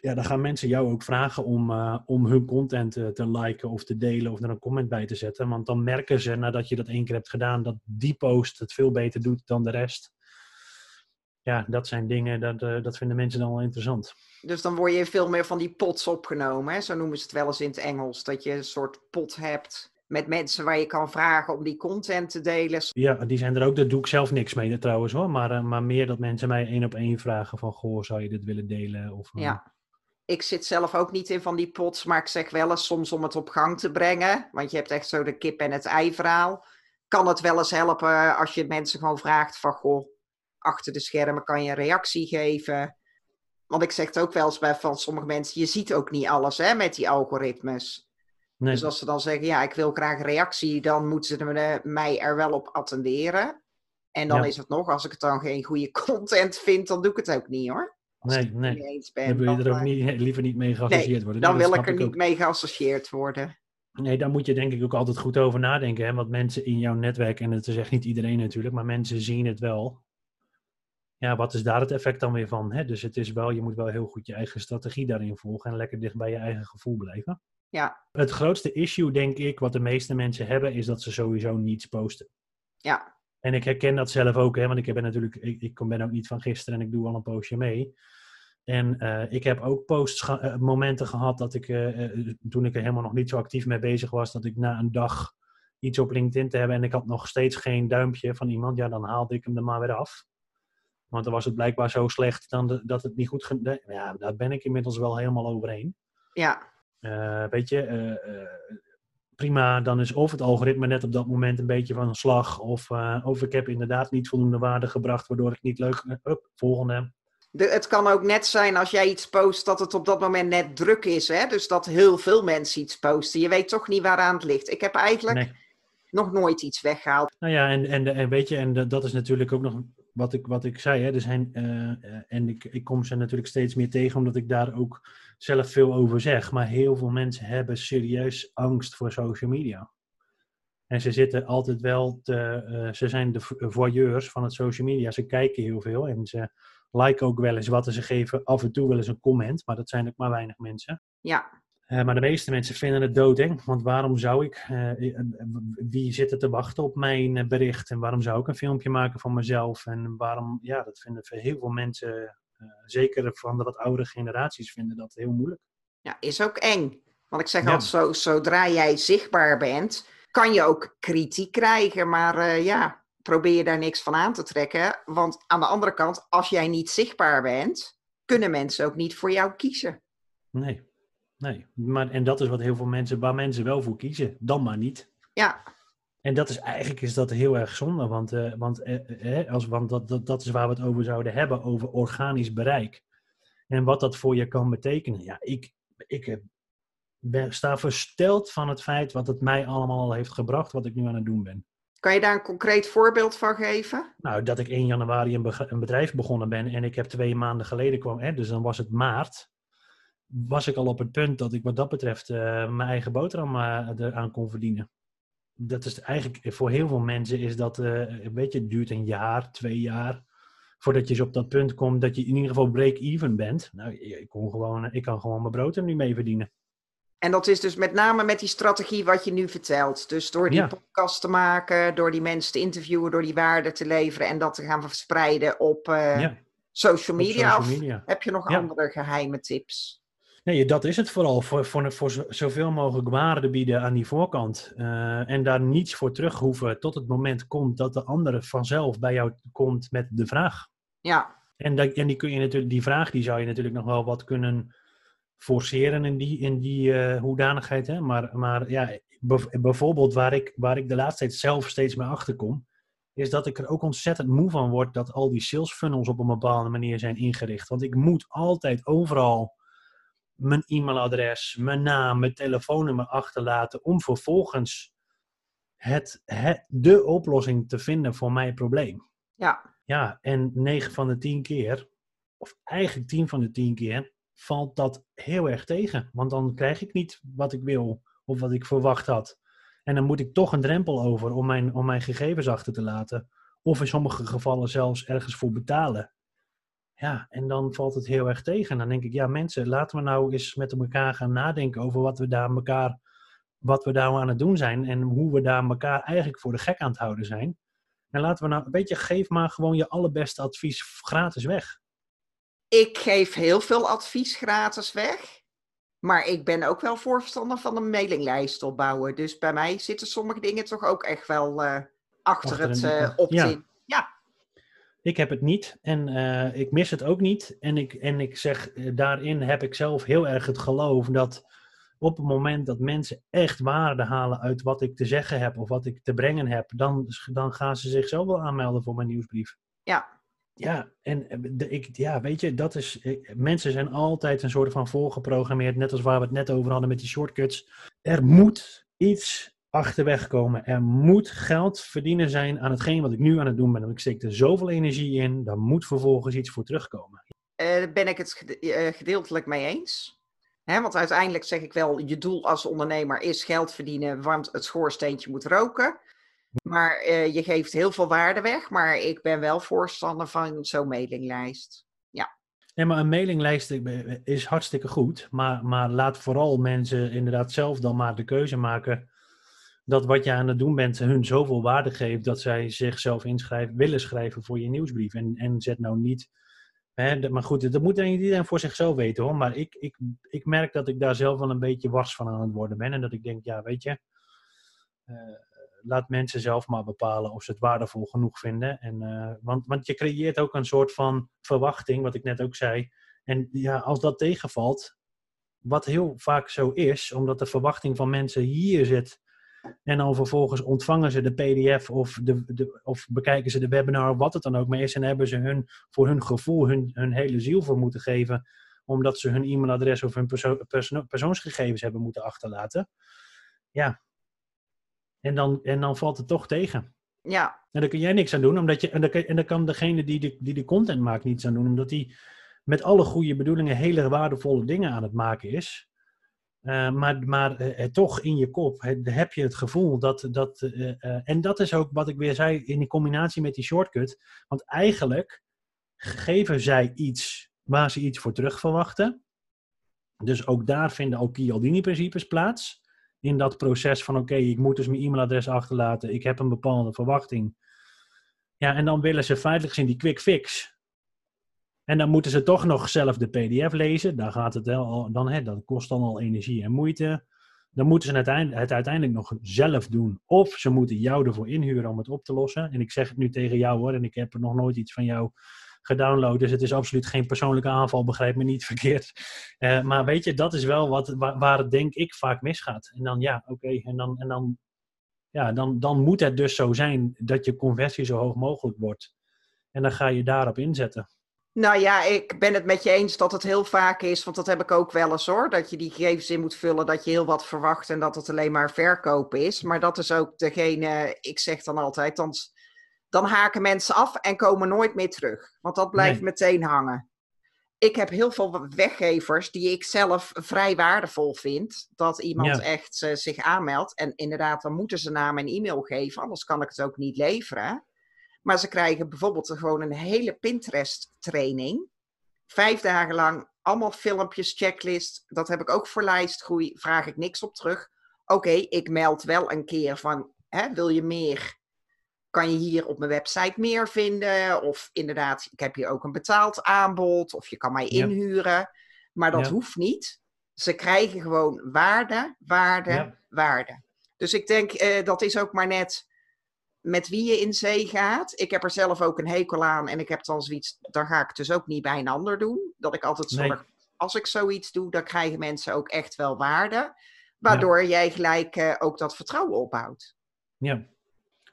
ja, dan gaan mensen jou ook vragen om, uh, om hun content uh, te liken of te delen of er een comment bij te zetten. Want dan merken ze nadat je dat één keer hebt gedaan, dat die post het veel beter doet dan de rest. Ja, dat zijn dingen, dat, uh, dat vinden mensen dan wel interessant. Dus dan word je veel meer van die pots opgenomen, hè? zo noemen ze het wel eens in het Engels. Dat je een soort pot hebt met mensen waar je kan vragen om die content te delen. Ja, die zijn er ook. Daar doe ik zelf niks mee trouwens hoor. Maar, maar meer dat mensen mij één op één vragen van, goh, zou je dit willen delen? Of, ja ik zit zelf ook niet in van die pots, maar ik zeg wel eens soms om het op gang te brengen. Want je hebt echt zo de kip en het ei verhaal. Kan het wel eens helpen als je mensen gewoon vraagt van, goh, achter de schermen kan je een reactie geven. Want ik zeg het ook wel eens bij van sommige mensen, je ziet ook niet alles hè, met die algoritmes. Nee. Dus als ze dan zeggen, ja, ik wil graag een reactie, dan moeten ze mij er wel op attenderen. En dan ja. is het nog, als ik het dan geen goede content vind, dan doe ik het ook niet hoor. Nee, nee. Niet eens ben, dan wil je er ook niet, liever niet mee geassocieerd nee, worden. Dan nee, wil ik er niet ook. mee geassocieerd worden. Nee, daar moet je denk ik ook altijd goed over nadenken. Hè? Want mensen in jouw netwerk, en het is echt niet iedereen natuurlijk, maar mensen zien het wel. Ja, wat is daar het effect dan weer van? Hè? Dus het is wel, je moet wel heel goed je eigen strategie daarin volgen en lekker dicht bij je eigen gevoel blijven. Ja. Het grootste issue, denk ik, wat de meeste mensen hebben, is dat ze sowieso niets posten. Ja. En ik herken dat zelf ook, hè, want ik ben natuurlijk, ik, ik ben ook niet van gisteren en ik doe al een postje mee. En uh, ik heb ook posts ge uh, momenten gehad dat ik, uh, toen ik er helemaal nog niet zo actief mee bezig was, dat ik na een dag iets op LinkedIn te hebben en ik had nog steeds geen duimpje van iemand, ja, dan haalde ik hem er maar weer af. Want dan was het blijkbaar zo slecht dan de, dat het niet goed ging. Ja, daar ben ik inmiddels wel helemaal overheen. Ja. weet je, prima, dan is of het algoritme net op dat moment een beetje van een slag, of, uh, of ik heb inderdaad niet voldoende waarde gebracht, waardoor ik niet leuk. Up, volgende. De, het kan ook net zijn als jij iets post dat het op dat moment net druk is. Hè? Dus dat heel veel mensen iets posten. Je weet toch niet waaraan het ligt. Ik heb eigenlijk nog nooit iets weggehaald. Nou ja, en, en, en weet je, en dat is natuurlijk ook nog wat ik, wat ik zei. Hè? Er zijn, uh, en ik, ik kom ze natuurlijk steeds meer tegen, omdat ik daar ook zelf veel over zeg. Maar heel veel mensen hebben serieus angst voor social media. En ze zitten altijd wel te, uh, ze zijn de voyeurs van het social media. Ze kijken heel veel en ze liken ook wel eens wat en ze geven af en toe wel eens een comment. Maar dat zijn ook maar weinig mensen. Ja. Uh, maar de meeste mensen vinden het doodeng. Want waarom zou ik, uh, wie zit er te wachten op mijn bericht? En waarom zou ik een filmpje maken van mezelf? En waarom, ja, dat vinden heel veel mensen zeker van de wat oudere generaties vinden dat heel moeilijk. Ja, is ook eng. Want ik zeg ja. altijd, zo, zodra jij zichtbaar bent, kan je ook kritiek krijgen. Maar uh, ja, probeer je daar niks van aan te trekken. Want aan de andere kant, als jij niet zichtbaar bent, kunnen mensen ook niet voor jou kiezen. Nee, nee. Maar, en dat is wat heel veel mensen, waar mensen wel voor kiezen, dan maar niet. Ja, en dat is eigenlijk is dat heel erg zonde, want, uh, want, uh, als, want dat, dat, dat is waar we het over zouden hebben, over organisch bereik. En wat dat voor je kan betekenen. Ja, ik, ik ben, sta versteld van het feit wat het mij allemaal heeft gebracht, wat ik nu aan het doen ben. Kan je daar een concreet voorbeeld van geven? Nou, dat ik 1 januari een, een bedrijf begonnen ben en ik heb twee maanden geleden kwam, hè, dus dan was het maart, was ik al op het punt dat ik wat dat betreft uh, mijn eigen boterham eraan kon verdienen dat is eigenlijk voor heel veel mensen is dat, uh, weet je, het duurt een jaar, twee jaar voordat je eens op dat punt komt dat je in ieder geval break-even bent. Nou, ik, kon gewoon, ik kan gewoon mijn brood er nu mee verdienen. En dat is dus met name met die strategie wat je nu vertelt. Dus door die ja. podcast te maken, door die mensen te interviewen, door die waarden te leveren en dat te gaan verspreiden op, uh, ja. social, media. Op social media. heb je nog ja. andere geheime tips? Nee, dat is het vooral. Voor, voor, voor zoveel mogelijk waarde bieden aan die voorkant. Uh, en daar niets voor terug hoeven tot het moment komt dat de andere vanzelf bij jou komt met de vraag. Ja. En, dat, en die, kun je natuurlijk, die vraag die zou je natuurlijk nog wel wat kunnen forceren in die, in die uh, hoedanigheid. Hè? Maar, maar ja, bijvoorbeeld waar ik, waar ik de laatste tijd zelf steeds mee achterkom, is dat ik er ook ontzettend moe van word dat al die sales funnels op een bepaalde manier zijn ingericht. Want ik moet altijd overal mijn e-mailadres, mijn naam, mijn telefoonnummer achterlaten om vervolgens het, het, de oplossing te vinden voor mijn probleem. Ja. Ja, en 9 van de 10 keer, of eigenlijk 10 van de 10 keer, valt dat heel erg tegen. Want dan krijg ik niet wat ik wil of wat ik verwacht had. En dan moet ik toch een drempel over om mijn, om mijn gegevens achter te laten. Of in sommige gevallen zelfs ergens voor betalen. Ja, en dan valt het heel erg tegen. En dan denk ik, ja mensen, laten we nou eens met elkaar gaan nadenken over wat we daar elkaar, wat we daar aan het doen zijn en hoe we daar elkaar eigenlijk voor de gek aan het houden zijn. En laten we nou, een beetje, geef maar gewoon je allerbeste advies gratis weg. Ik geef heel veel advies gratis weg. Maar ik ben ook wel voorstander van een mailinglijst opbouwen. Dus bij mij zitten sommige dingen toch ook echt wel uh, achter, achter, het uh, opt-in. Ja. ja. Ik heb het niet en uh, ik mis het ook niet. En ik, en ik zeg, uh, daarin heb ik zelf heel erg het geloof dat op het moment dat mensen echt waarde halen uit wat ik te zeggen heb of wat ik te brengen heb, dan, dan gaan ze zichzelf wel aanmelden voor mijn nieuwsbrief. Ja. Ja, en eh, de, ik, ja, weet je, dat is, mensen zijn altijd een soort van voorgeprogrammeerd, net als waar we het net over hadden met die shortcuts. Er moet iets achterweg komen. Er moet geld verdienen zijn aan hetgeen wat ik nu aan het doen ben. Want ik steek er zoveel energie in, daar moet vervolgens iets voor terugkomen. Daar uh, ben ik het gedeeltelijk mee eens. Want uiteindelijk zeg ik wel, je doel als ondernemer is geld verdienen, want het schoorsteentje moet roken. Maar uh, je geeft heel veel waarde weg, maar ik ben wel voorstander van zo'n mailinglijst. Ja. Nee, maar een mailinglijst is hartstikke goed. Maar, maar laat vooral mensen inderdaad zelf dan maar de keuze maken dat wat je aan het doen bent hun zoveel waarde geeft dat zij zichzelf inschrijven, willen schrijven voor je nieuwsbrief. En, en zet nou niet. Hè, maar goed, dat moet iedereen voor zichzelf weten hoor. Maar ik, ik, ik merk dat ik daar zelf wel een beetje wars van aan het worden ben. En dat ik denk, ja, weet je. Uh, laat mensen zelf maar bepalen of ze het waardevol genoeg vinden. En, uh, want, want je creëert ook een soort van verwachting, wat ik net ook zei. En ja, als dat tegenvalt, wat heel vaak zo is, omdat de verwachting van mensen hier zit En dan vervolgens ontvangen ze de PDF of, de, de, of bekijken ze de webinar, wat het dan ook maar is. En hebben ze hun, voor hun gevoel hun, hun hele ziel voor moeten geven. Omdat ze hun e-mailadres of hun perso perso persoonsgegevens hebben moeten achterlaten. Ja. En dan, en dan valt het toch tegen. Ja. En daar kun jij niks aan doen. Omdat je, en, daar, en daar kan degene die de, die de content maakt niets aan doen. Omdat die met alle goede bedoelingen hele waardevolle dingen aan het maken is. Uh, maar maar uh, toch in je kop heb je het gevoel dat. dat en dat is ook wat ik weer zei in die combinatie met die shortcut. Want eigenlijk geven zij iets waar ze iets voor terug verwachten. Dus ook daar vinden ook Chialdini-principes plaats. In dat proces van: oké, ik moet dus mijn e-mailadres achterlaten. Ik heb een bepaalde verwachting. Ja, en dan willen ze feitelijk gezien die quick fix. En dan moeten ze toch nog zelf de PDF lezen. Daar gaat het wel, dan, hè, dat kost dan al energie en moeite. Dan moeten ze het, het uiteindelijk nog zelf doen. Of ze moeten jou ervoor inhuren om het op te lossen. En ik zeg het nu tegen jou hoor, en ik heb nog nooit iets van jou gedownload. Dus het is absoluut geen persoonlijke aanval, begrijp me niet verkeerd. Uh, maar weet je, dat is wel wat, waar, waar, het denk ik vaak misgaat. En dan ja, oké, en, dan, en dan, ja, dan, dan moet het dus zo zijn dat je conversie zo hoog mogelijk wordt. En dan ga je daarop inzetten. Nou ja, ik ben het met je eens dat het heel vaak is, want dat heb ik ook wel eens hoor, dat je die gegevens in moet vullen, dat je heel wat verwacht en dat het alleen maar verkopen is. Maar dat is ook degene, ik zeg dan altijd, dan, dan haken mensen af en komen nooit meer terug, want dat blijft nee. meteen hangen. Ik heb heel veel weggevers die ik zelf vrij waardevol vind, dat iemand ja. echt uh, zich aanmeldt. En inderdaad, dan moeten ze naam en e-mail geven, anders kan ik het ook niet leveren. Maar ze krijgen bijvoorbeeld gewoon een hele Pinterest-training. Vijf dagen lang, allemaal filmpjes, checklist. Dat heb ik ook voor lijstgroei, vraag ik niks op terug. Oké, okay, ik meld wel een keer van, hè, wil je meer? Kan je hier op mijn website meer vinden? Of inderdaad, ik heb hier ook een betaald aanbod. Of je kan mij inhuren. Ja. Maar dat ja. hoeft niet. Ze krijgen gewoon waarde, waarde, ja. waarde. Dus ik denk, uh, dat is ook maar net met wie je in zee gaat. Ik heb er zelf ook een hekel aan en ik heb dan zoiets, daar ga ik dus ook niet bij een ander doen. Dat ik altijd zorg, nee. als ik zoiets doe, dan krijgen mensen ook echt wel waarde. Waardoor ja. jij gelijk uh, ook dat vertrouwen opbouwt. Ja,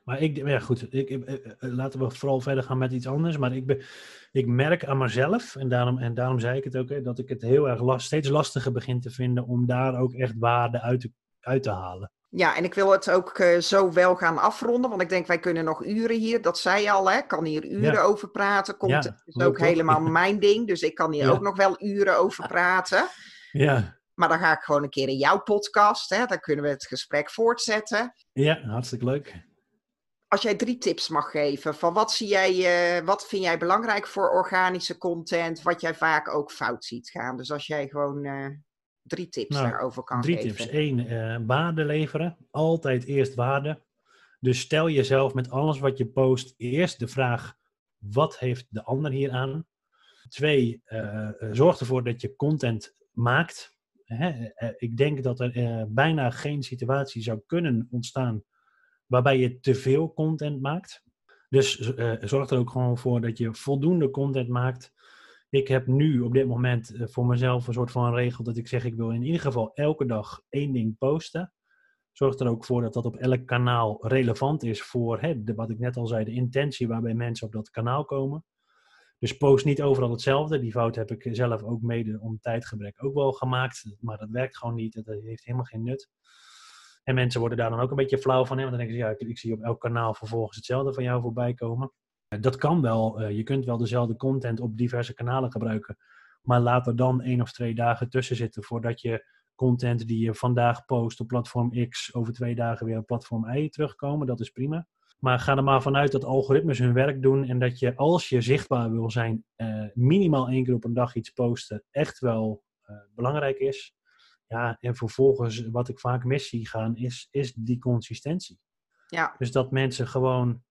maar ik, ja goed, ik, ik, laten we vooral verder gaan met iets anders. Maar ik, be, ik merk aan mezelf, en daarom, en daarom zei ik het ook, hè, dat ik het heel erg last, steeds lastiger begin te vinden om daar ook echt waarde uit te, uit te halen. Ja, en ik wil het ook uh, zo wel gaan afronden, want ik denk wij kunnen nog uren hier, dat zei je al, hè, ik kan hier uren ja. over praten, komt ja, is ook helemaal mijn ding, dus ik kan hier ja. ook nog wel uren over praten. Ja. Maar dan ga ik gewoon een keer in jouw podcast, hè, dan kunnen we het gesprek voortzetten. Ja, hartstikke leuk. Als jij drie tips mag geven, van wat, zie jij, uh, wat vind jij belangrijk voor organische content, wat jij vaak ook fout ziet gaan. Dus als jij gewoon uh, drie tips nou, daarover kan drie geven. tips. Eén, uh, waarde leveren. Altijd eerst waarde. Dus stel jezelf met alles wat je post eerst de vraag: wat heeft de ander hier aan? Twee, uh, zorg ervoor dat je content maakt. Hè? ik denk dat er bijna geen situatie zou kunnen ontstaan waarbij je te veel content maakt. Dus zorg er ook gewoon voor dat je voldoende content maakt ik heb nu op dit moment uh, voor mezelf een soort van regel dat ik zeg: ik wil in ieder geval elke dag één ding posten. Zorg er ook voor dat dat op elk kanaal relevant is voor hè, wat ik net al zei, de intentie waarbij mensen op dat kanaal komen. Dus post niet overal hetzelfde. Die fout heb ik zelf ook mede om tijdgebrek ook wel gemaakt. Maar dat werkt gewoon niet. Dat heeft helemaal geen nut. En mensen worden daar dan ook een beetje flauw van. Hè? Want dan denken ze, ja, ik, ik zie op elk kanaal vervolgens hetzelfde van jou voorbij komen. Dat kan wel. Uh, je kunt wel dezelfde content op diverse kanalen gebruiken. Maar laat er dan één of twee dagen tussen zitten voordat je content die je vandaag post op platform X over twee dagen weer op platform Y terugkomen. Dat is prima. Maar ga er maar vanuit dat algoritmes hun werk doen en dat je als je zichtbaar wil zijn, uh, minimaal één keer op een dag iets posten echt wel uh, belangrijk is. Ja, en vervolgens wat ik vaak mis zie gaan is, is die consistentie. Ja. Dus dat mensen gewoon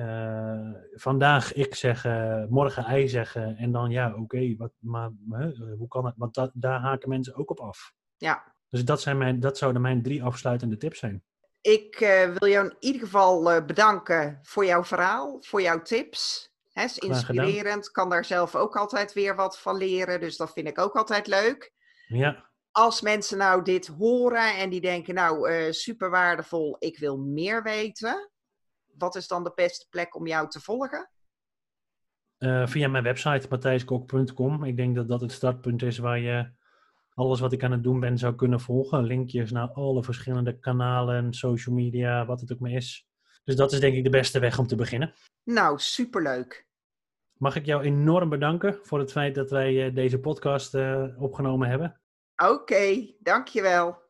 uh, vandaag ik zeggen, morgen I zeggen en dan ja, oké, okay, wat, maar uh, hoe kan het? Want dat, daar haken mensen ook op af. Ja. Dus dat, zijn mijn, dat zouden mijn drie afsluitende tips zijn. Ik uh, wil jou in ieder geval bedanken voor jouw verhaal, voor jouw tips. Hè, is inspirerend, kan daar zelf ook altijd weer wat van leren, dus dat vind ik ook altijd leuk. Ja. als mensen nou dit horen en die denken, nou, super waardevol, ik wil meer weten. Wat is dan de beste plek om jou te volgen? Uh, via mijn website matthijskok.com. Ik denk dat dat het startpunt is waar je alles wat ik aan het doen ben zou kunnen volgen. Linkjes naar alle verschillende kanalen, social media, wat het ook maar is. Dus dat is denk ik de beste weg om te beginnen. Nou, superleuk. Mag ik jou enorm bedanken voor het feit dat wij uh, deze podcast uh, opgenomen hebben. Oké, okay, dankjewel.